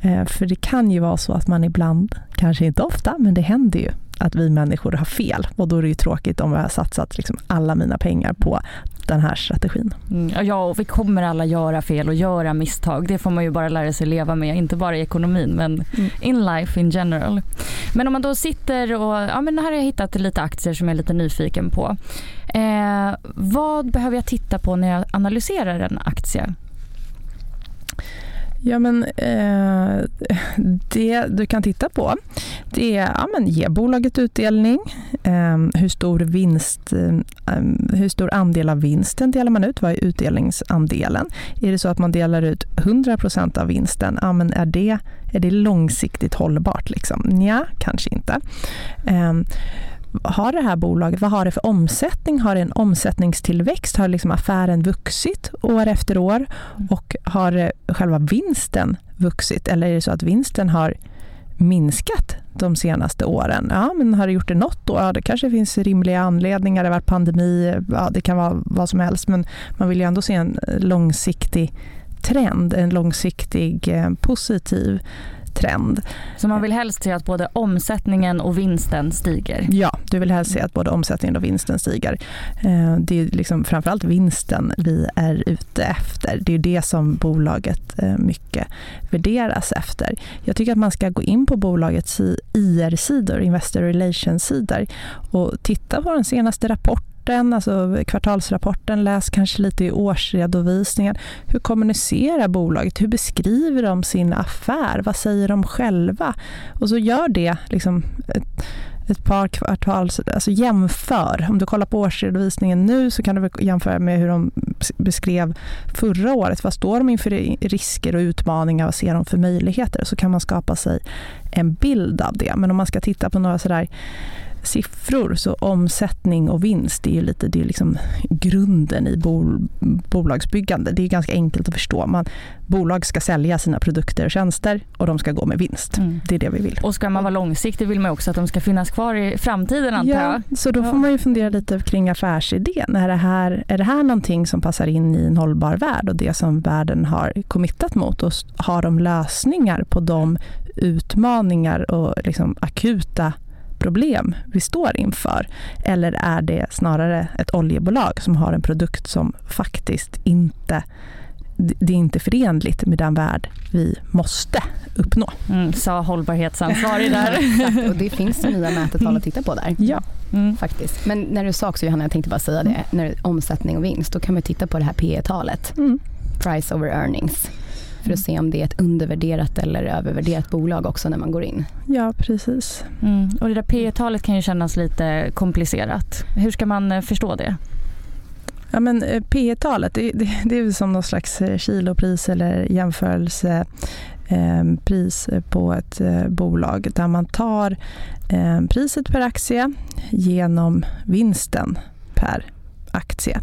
Eh, för det kan ju vara så att man ibland, kanske inte ofta, men det händer ju att vi människor har fel. Och då är det ju tråkigt om jag har satsat liksom alla mina pengar på den här strategin. Mm, ja, och vi kommer alla göra fel och göra misstag. Det får man ju bara lära sig leva med, inte bara i ekonomin men mm. in life in general. Men om man då sitter och, ja men här har jag hittat lite aktier som jag är lite nyfiken på. Eh, vad behöver jag titta på när jag analyserar en aktie? Ja, men, eh, det du kan titta på det är ja, men ge bolaget utdelning. Eh, hur, stor vinst, eh, hur stor andel av vinsten delar man ut? Vad är utdelningsandelen? Är det så att man delar ut 100% av vinsten, ja, men är, det, är det långsiktigt hållbart? Liksom? Ja, kanske inte. Ehm, har det här bolaget, vad har det för omsättning? Har det en omsättningstillväxt? Har liksom affären vuxit år efter år? Och har själva vinsten vuxit? Eller är det så att vinsten har minskat de senaste åren? Ja, men har det gjort det något år? Ja, det kanske finns rimliga anledningar. Det har varit pandemi, ja, det kan vara vad som helst. Men man vill ju ändå se en långsiktig trend, en långsiktig eh, positiv trend. Så man vill helst se att både omsättningen och vinsten stiger? Ja, du vill helst se att både omsättningen och vinsten stiger. Eh, det är liksom framförallt vinsten vi är ute efter. Det är det som bolaget eh, mycket värderas efter. Jag tycker att man ska gå in på bolagets IR-sidor, Investor Relations-sidor och titta på den senaste rapporten rapporten, alltså kvartalsrapporten, läs kanske lite i årsredovisningen. Hur kommunicerar bolaget? Hur beskriver de sin affär? Vad säger de själva? Och så gör det liksom ett, ett par kvartal, alltså jämför. Om du kollar på årsredovisningen nu så kan du jämföra med hur de beskrev förra året. Vad står de inför risker och utmaningar? Vad ser de för möjligheter? Så kan man skapa sig en bild av det. Men om man ska titta på några sådär siffror så omsättning och vinst det är ju lite det är liksom grunden i bol, bolagsbyggande. Det är ganska enkelt att förstå. Man, bolag ska sälja sina produkter och tjänster och de ska gå med vinst. Mm. Det är det vi vill. Och ska man vara långsiktig vill man också att de ska finnas kvar i framtiden antar ja, jag. Så då får man ju fundera lite kring affärsidén. Är det, här, är det här någonting som passar in i en hållbar värld och det som världen har committat mot och har de lösningar på de utmaningar och liksom akuta problem vi står inför? Eller är det snarare ett oljebolag som har en produkt som faktiskt inte det är inte förenligt med den värld vi måste uppnå. Mm, sa hållbarhetsansvarig där. Exakt, och det finns nya mätetal att titta på där. Ja. Mm. Faktiskt. Men när du sa också Johanna, jag tänkte bara säga det, när det omsättning och vinst, då kan man titta på det här P talet mm. Price over earnings för att se om det är ett undervärderat eller övervärderat bolag också när man går in. Ja, precis. Mm. Och det där P talet kan ju kännas lite komplicerat. Hur ska man eh, förstå det? Ja, men eh, P talet det, det, det, är som någon slags eh, kilopris eller jämförelsepris på ett bolag där man tar priset per aktie genom vinsten per aktie.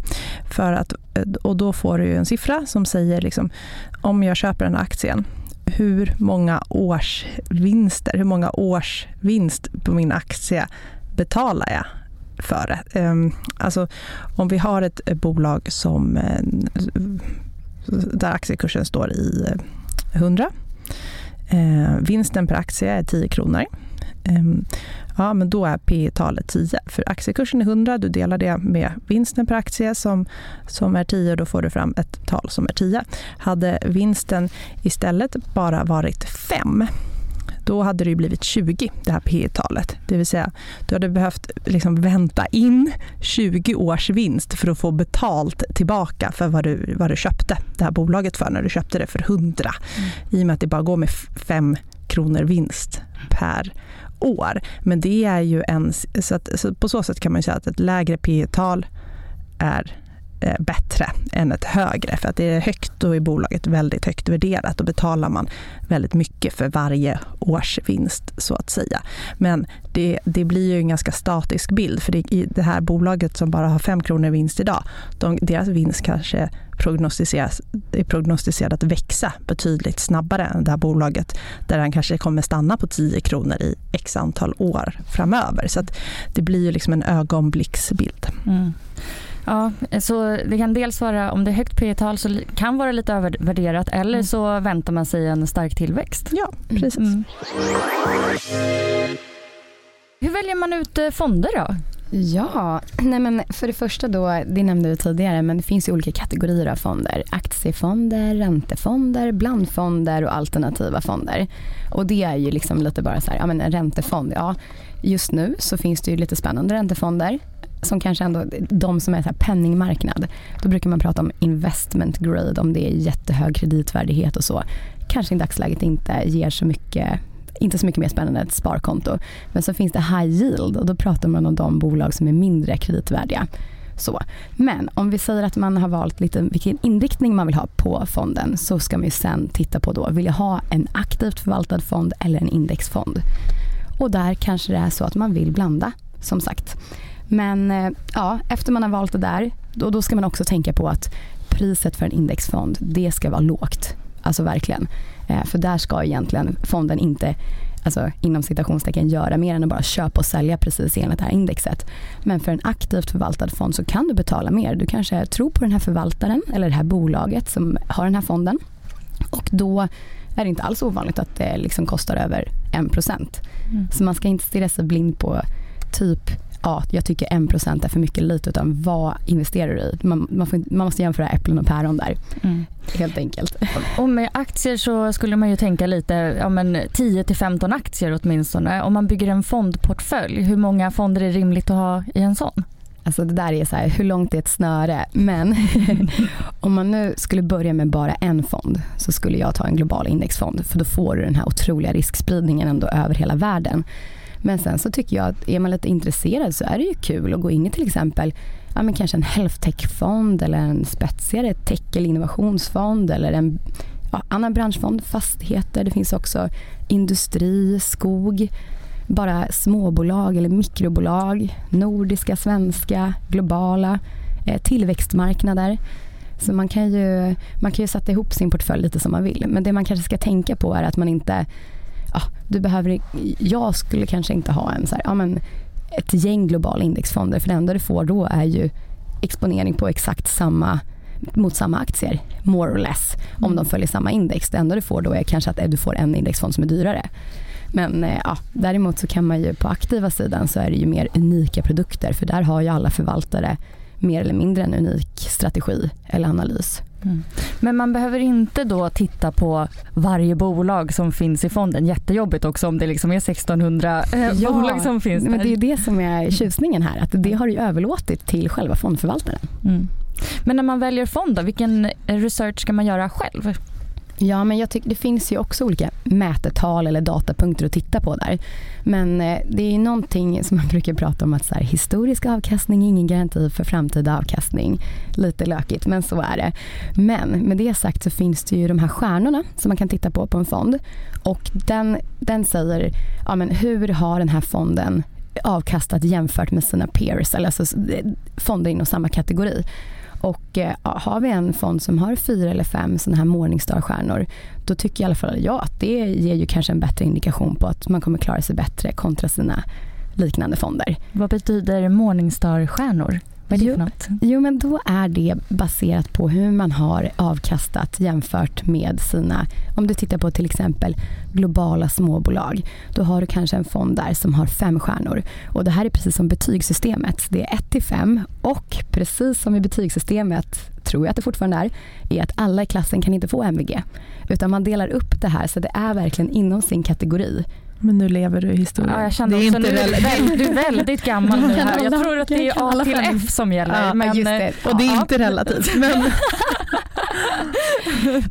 För att, och då får du en siffra som säger liksom, om jag köper den här aktien, hur många års vinster, hur många års vinst på min aktie betalar jag för det? Ehm, alltså, om vi har ett bolag som, eh, där aktiekursen står i 100. Eh, vinsten per aktie är 10 kronor. Ehm, ja, men då är P talet 10. För aktiekursen är 100, du delar det med vinsten per aktie som, som är 10 och då får du fram ett tal som är 10. Hade vinsten istället bara varit 5 då hade det blivit 20, det här P talet Det vill säga, du hade behövt liksom vänta in 20 års vinst för att få betalt tillbaka för vad du, vad du köpte det här bolaget för när du köpte det för 100. Mm. I och med att det bara går med 5 kronor vinst per år. Men det är ju en... Så, att, så på så sätt kan man säga att ett lägre P tal är Eh, bättre än ett högre. För att det är högt och i bolaget väldigt högt värderat. Då betalar man väldigt mycket för varje års vinst så att säga. Men det, det blir ju en ganska statisk bild. För det, i det här bolaget som bara har 5 kronor i vinst idag, de, deras vinst kanske prognostiseras, är prognostiserad att växa betydligt snabbare än det här bolaget där den kanske kommer stanna på 10 kronor i x antal år framöver. Så det blir ju liksom en ögonblicksbild. Mm. Ja, så det kan dels vara om det är högt P tal så kan vara lite övervärderat eller mm. så väntar man sig en stark tillväxt. Ja, precis. Mm. Hur väljer man ut eh, fonder då? Ja, nej men för det första då, det nämnde du tidigare, men det finns ju olika kategorier av fonder. Aktiefonder, räntefonder, blandfonder och alternativa fonder. Och det är ju liksom lite bara så här, ja men en räntefond, ja just nu så finns det ju lite spännande räntefonder som kanske ändå, de som är så här penningmarknad. Då brukar man prata om investment grade, om det är jättehög kreditvärdighet och så. Kanske i dagsläget inte ger så mycket inte så mycket mer spännande än ett sparkonto. Men så finns det high yield och då pratar man om de bolag som är mindre kreditvärdiga. Så. Men om vi säger att man har valt lite vilken inriktning man vill ha på fonden så ska man ju sen titta på då, vill jag ha en aktivt förvaltad fond eller en indexfond? Och där kanske det är så att man vill blanda som sagt. Men eh, ja, efter man har valt det där, då, då ska man också tänka på att priset för en indexfond, det ska vara lågt. Alltså verkligen. Eh, för där ska egentligen fonden inte alltså inom citationstecken göra mer än att bara köpa och sälja precis enligt det här indexet. Men för en aktivt förvaltad fond så kan du betala mer. Du kanske tror på den här förvaltaren eller det här bolaget som har den här fonden och då är det inte alls ovanligt att det liksom kostar över 1%. Mm. Så man ska inte stirra sig blind på typ ja, jag tycker 1% är för mycket lite utan vad investerar du i? Man, man, får, man måste jämföra äpplen och päron där. Mm. Helt enkelt. Och med aktier så skulle man ju tänka lite, ja men 10 15 aktier åtminstone. Om man bygger en fondportfölj, hur många fonder är rimligt att ha i en sån? Alltså det där är så här, hur långt är ett snöre? Men om man nu skulle börja med bara en fond så skulle jag ta en global indexfond för då får du den här otroliga riskspridningen ändå över hela världen. Men sen så tycker jag att är man lite intresserad så är det ju kul att gå in i till exempel ja, men kanske en health tech-fond eller en spetsigare tech eller innovationsfond eller en ja, annan branschfond, fastigheter. Det finns också industri, skog, bara småbolag eller mikrobolag, nordiska, svenska, globala, eh, tillväxtmarknader. Så man kan, ju, man kan ju sätta ihop sin portfölj lite som man vill. Men det man kanske ska tänka på är att man inte, ja, du behöver, jag skulle kanske inte ha en så här, ja men ett gäng globala indexfonder för det enda du får då är ju exponering på exakt samma mot samma aktier, more or less, om mm. de följer samma index. Det enda du får då är kanske att du får en indexfond som är dyrare. Men eh, ja, däremot så kan man ju på aktiva sidan så är det ju mer unika produkter för där har ju alla förvaltare mer eller mindre en unik strategi eller analys. Mm. Men man behöver inte då titta på varje bolag som finns i fonden. Jättejobbigt också om det liksom är 1600 eh, ja, bolag som finns där. Men det är det som är tjusningen här, att det har du överlåtit till själva fondförvaltaren. Mm. Men när man väljer fond då, vilken research ska man göra själv? Ja, men jag tycker det finns ju också olika mätetal eller datapunkter att titta på där. Men eh, det är ju någonting som man brukar prata om att så här, historisk avkastning är ingen garanti för framtida avkastning. Lite lökigt, men så är det. Men med det sagt så finns det ju de här stjärnorna som man kan titta på på en fond och den, den säger ja, men hur har den här fonden avkastat jämfört med sina peers, eller alltså eh, fonder inom samma kategori. Och eh, har vi en fond som har fyra eller fem sådana här Morningstar-stjärnor då tycker i alla fall jag att det ger ju kanske en bättre indikation på att man kommer klara sig bättre kontra sina liknande fonder. Vad betyder Morningstar-stjärnor? Vad är det för något? Jo, men då är det baserat på hur man har avkastat jämfört med sina, om du tittar på till exempel globala småbolag, då har du kanske en fond där som har fem stjärnor. Och det här är precis som betygssystemet. Det är 1 till 5 och precis som i betygssystemet tror jag att det fortfarande är, är att alla i klassen kan inte få MVG. Utan man delar upp det här så det är verkligen inom sin kategori. Men nu lever du i historien. Ja, jag kände det är också inte nu, väldigt, du är väldigt gammal nu här. Jag tror att det är A till F som gäller. Ja, men, just det. Eh, Och det är inte relativt. Men...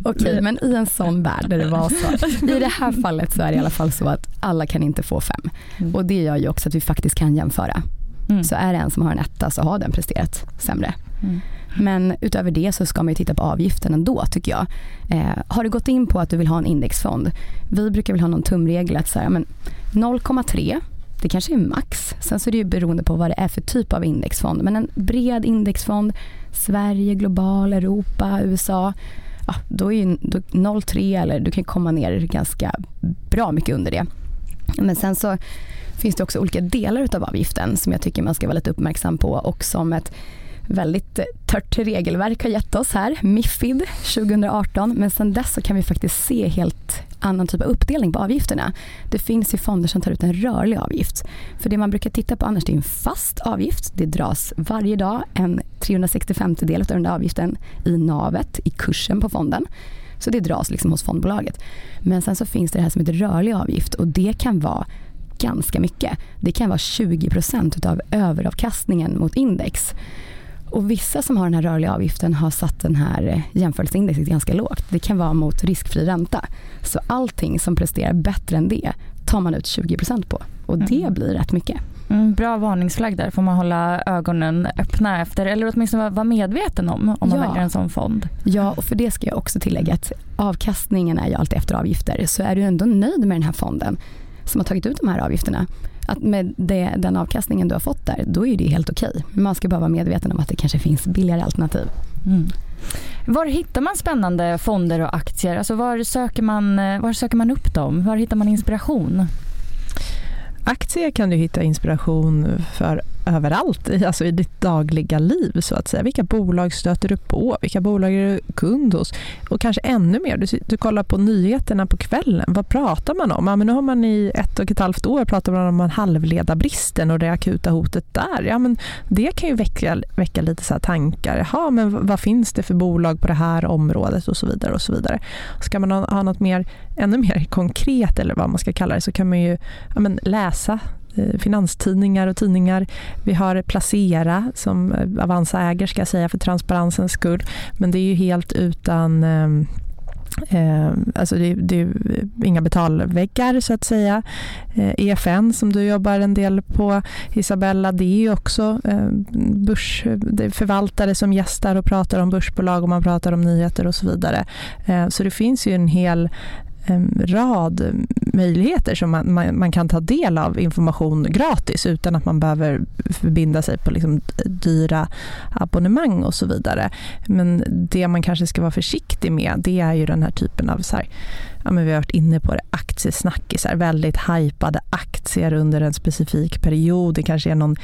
Okej, men i en sån värld där det var så. I det här fallet så är det i alla fall så att alla kan inte få fem. Mm. Och det gör ju också att vi faktiskt kan jämföra. Mm. Så är det en som har en etta så har den presterat sämre. Mm. Men utöver det så ska man ju titta på avgiften ändå tycker jag. Eh, har du gått in på att du vill ha en indexfond, vi brukar väl ha någon tumregel att 0,3 det kanske är max. Sen så är det ju beroende på vad det är för typ av indexfond. Men en bred indexfond, Sverige, global, Europa, USA. Ja, då är ju 0,3 eller du kan komma ner ganska bra mycket under det. Men sen så finns det också olika delar av avgiften som jag tycker man ska vara lite uppmärksam på och som ett väldigt tört regelverk har gett oss här, Mifid 2018, men sen dess så kan vi faktiskt se helt annan typ av uppdelning på avgifterna. Det finns ju fonder som tar ut en rörlig avgift. För det man brukar titta på annars är en fast avgift. Det dras varje dag en 365 del av den där avgiften i navet, i kursen på fonden. Så det dras liksom hos fondbolaget. Men sen så finns det det här som heter rörlig avgift och det kan vara ganska mycket. Det kan vara 20% av överavkastningen mot index. Och vissa som har den här rörliga avgiften har satt den här jämförelseindexet ganska lågt. Det kan vara mot riskfri ränta. Så allting som presterar bättre än det tar man ut 20% på och det mm. blir rätt mycket. Mm, bra varningsflagg där, får man hålla ögonen öppna efter eller åtminstone vara medveten om om man ja. väljer en sån fond. Ja, och för det ska jag också tillägga att avkastningen är ju alltid efter avgifter. Så är du ändå nöjd med den här fonden som har tagit ut de här avgifterna att med det, den avkastningen du har fått där, då är det helt okej. Man ska bara vara medveten om att det kanske finns billigare alternativ. Mm. Var hittar man spännande fonder och aktier? Alltså var, söker man, var söker man upp dem? Var hittar man inspiration? Aktier kan du hitta inspiration för överallt, alltså i ditt dagliga liv så att säga. Vilka bolag stöter du på? Vilka bolag är du kund hos? Och kanske ännu mer, du, du kollar på nyheterna på kvällen. Vad pratar man om? Ja, men nu har man i ett och ett halvt år pratat om halvledarbristen och det akuta hotet där. Ja, men det kan ju väcka, väcka lite så tankar. Jaha, men vad finns det för bolag på det här området och så vidare. och så vidare. Ska man ha, något mer, ännu mer konkret eller vad man ska kalla det så kan man ju ja, men läsa Eh, finanstidningar och tidningar. Vi har Placera som eh, Avanza äger ska jag säga för transparensens skull. Men det är ju helt utan Eh, alltså det, det, är inga betalväggar så att säga. Eh, EFN som du jobbar en del på Isabella, det är ju också eh, börs, förvaltare som gästar och pratar om börsbolag och man pratar om nyheter och så vidare. Eh, så det finns ju en hel rad möjligheter som man, man, man, kan ta del av information gratis utan att man behöver förbinda sig på liksom dyra abonnemang och så vidare. Men det man kanske ska vara försiktig med det är ju den här typen av så här, ja, men vi har varit inne på det, aktiesnackisar, väldigt hypade aktier under en specifik period. Det kanske är någon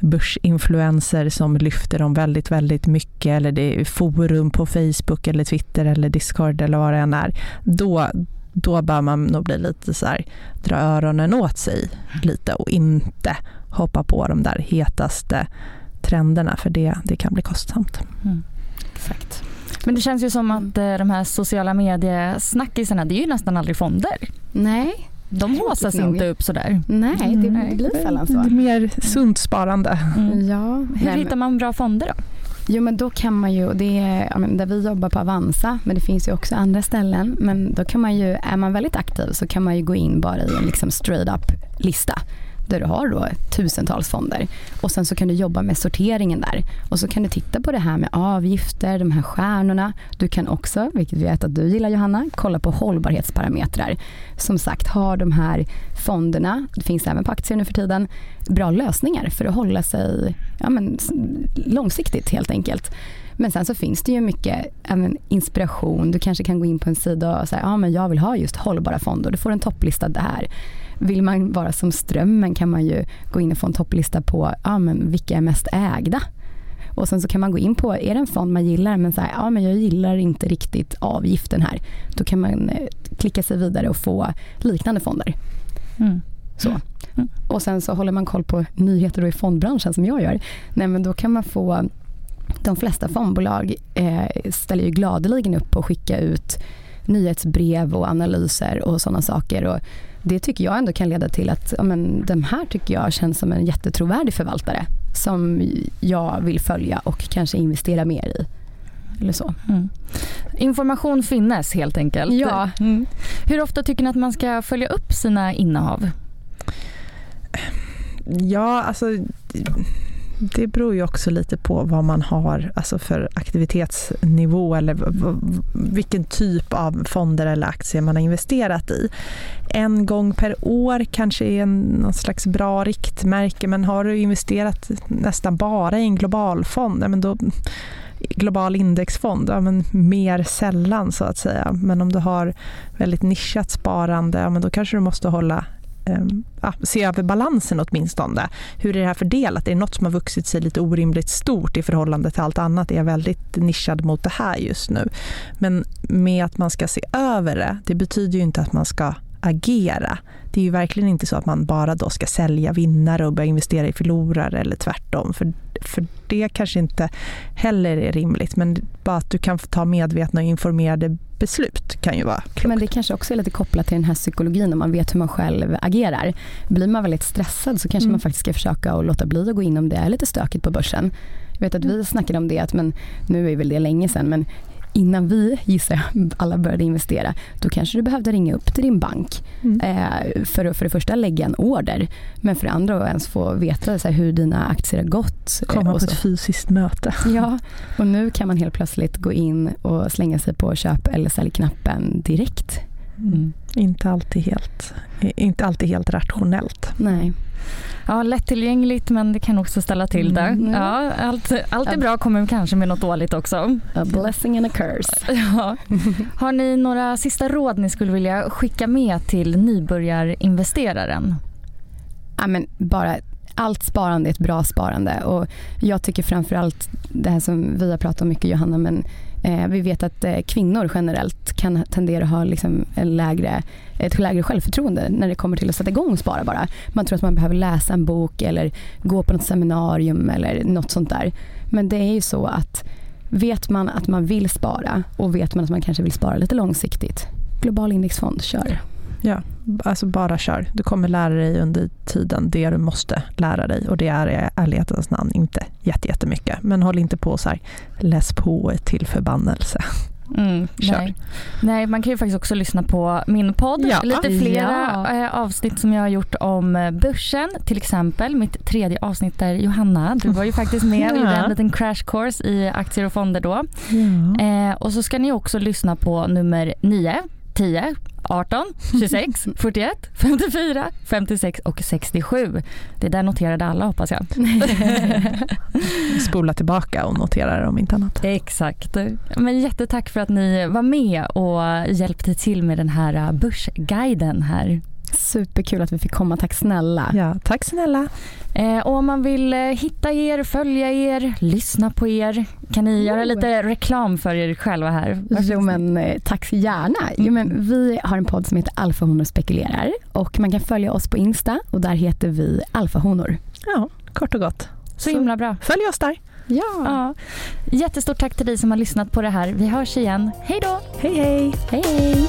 börsinfluencer som lyfter dem väldigt, väldigt mycket eller det är forum på Facebook eller Twitter eller Discord eller vad det än är. Då, då bör man nog bli lite så här, dra öronen åt sig lite och inte hoppa på de där hetaste trenderna för det, det kan bli kostsamt. Mm. Exakt. Men det känns ju som att eh, de här sociala mediesnackisarna, det är ju nästan aldrig fonder. Nej. De håsas inte upp sådär. Nej, det, det blir sällan så. Det är mer sunt sparande. Mm. Ja. Hur hittar man bra fonder då? Jo men då kan man ju, det är där vi jobbar på Avanza men det finns ju också andra ställen men då kan man ju, är man väldigt aktiv så kan man ju gå in bara i en liksom straight up lista där du har då tusentals fonder. Och sen så kan du jobba med sorteringen där. Och så kan du titta på det här med avgifter, de här stjärnorna. Du kan också, vilket vi vet att du gillar Johanna, kolla på hållbarhetsparametrar. Som sagt, har de här fonderna, det finns även på aktier nu för tiden, bra lösningar för att hålla sig ja, men, långsiktigt helt enkelt. Men sen så finns det ju mycket även inspiration. Du kanske kan gå in på en sida och säga ja men jag vill ha just hållbara fonder. Du får en topplista där. Vill man vara som strömmen kan man ju gå in och få en topplista på ja, men vilka är mest ägda. Och sen så kan man gå in på, är det en fond man gillar men så här, ja men jag gillar inte riktigt avgiften här. Då kan man eh, klicka sig vidare och få liknande fonder. Mm. Så. Mm. Och sen så håller man koll på nyheter då i fondbranschen som jag gör. Nej men då kan man få, de flesta fondbolag eh, ställer ju gladeligen upp att skicka ut nyhetsbrev och analyser och sådana saker. Och det tycker jag ändå kan leda till att ja, men, den här tycker jag känns som en jättetrovärdig förvaltare som jag vill följa och kanske investera mer i. Eller så. Mm. Information finnes helt enkelt. Ja. Mm. Hur ofta tycker ni att man ska följa upp sina innehav? Ja, alltså det beror ju också lite på vad man har alltså för aktivitetsnivå eller vilken typ av fonder eller aktier man har investerat i. En gång per år kanske är en, någon slags bra riktmärke men har du investerat nästan bara i en globalfond, men då global indexfond, ja, men mer sällan så att säga. Men om du har väldigt nischat sparande, ja, men då kanske du måste hålla Ehm, ja, se över balansen åtminstone. Hur är det här fördelat? Är det något som har vuxit sig lite orimligt stort i förhållande till allt annat? Är jag väldigt nischad mot det här just nu? Men med att man ska se över det, det betyder ju inte att man ska agera. Det är ju verkligen inte så att man bara då ska sälja vinnare och börja investera i förlorare eller tvärtom. För, för det kanske inte heller är rimligt. Men bara att du kan ta medvetna och informerade beslut kan ju vara klokt. Men det kanske också är lite kopplat till den här psykologin om man vet hur man själv agerar. Blir man väldigt stressad så kanske mm. man faktiskt ska försöka att låta bli att gå in om det är lite stökigt på börsen. Jag vet att vi snackade om det, att men, nu är väl det länge sedan, men innan vi, gissar jag, alla började investera, då kanske du behövde ringa upp till din bank mm. eh, för att för det första lägga en order, men för det andra att ens få veta så här, hur dina aktier har gått. Eh, Komma på ett fysiskt möte. Ja, och nu kan man helt plötsligt gå in och slänga sig på köp eller sälj-knappen direkt. Mm. Inte, alltid helt, inte alltid helt rationellt. Nej. Ja, lättillgängligt men det kan också ställa till det. Mm. Ja, allt, allt är bra kommer kanske med något dåligt också. A blessing and a curse. Ja. Har ni några sista råd ni skulle vilja skicka med till nybörjarinvesteraren? Ja, men bara allt sparande är ett bra sparande och jag tycker framförallt det här som vi har pratat om mycket Johanna men Eh, vi vet att eh, kvinnor generellt kan tendera att ha liksom en lägre, ett lägre självförtroende när det kommer till att sätta igång och spara bara. Man tror att man behöver läsa en bok eller gå på något seminarium eller något sånt där. Men det är ju så att vet man att man vill spara och vet man att man kanske vill spara lite långsiktigt, global indexfond, kör. Ja, alltså bara kör. Du kommer lära dig under tiden det du måste lära dig och det är i ärlighetens namn inte jättemycket. Men håll inte på så här, läs på till förbannelse. Mm, nej. nej, man kan ju faktiskt också lyssna på min podd. Ja. Lite flera Ja. eh, avsnitt som jag har gjort om eh, börsen. Till exempel mitt tredje avsnitt där Johanna, du var ju faktiskt med Ja. gjorde en liten crash course i aktier och fonder då. Eh, och så ska ni också lyssna på nummer 9, 10, 18, 26, 41, 54, 56 och 67. Det där noterade alla hoppas jag. Spola tillbaka och notera det om inte annat. Exakt. Men jättetack för att ni var med och hjälpte till med den här uh, börsguiden här. Superkul att vi fick komma, tack snälla. Ja, tack snälla. Eh, och om man vill eh, hitta er, följa er, lyssna på er, kan ni göra lite reklam för er själva här? Jo men eh, tack så gärna. Jo, men vi har en podd som heter Alfahonor spekulerar och man kan följa oss på Insta och där heter vi Alfahonor. Ja, kort och gott. Så himla bra. Följ oss där. Ja. Ja. Jättestort tack till dig som har lyssnat på det här. Vi hörs igen. Hej då! Hej hej! Hej hej!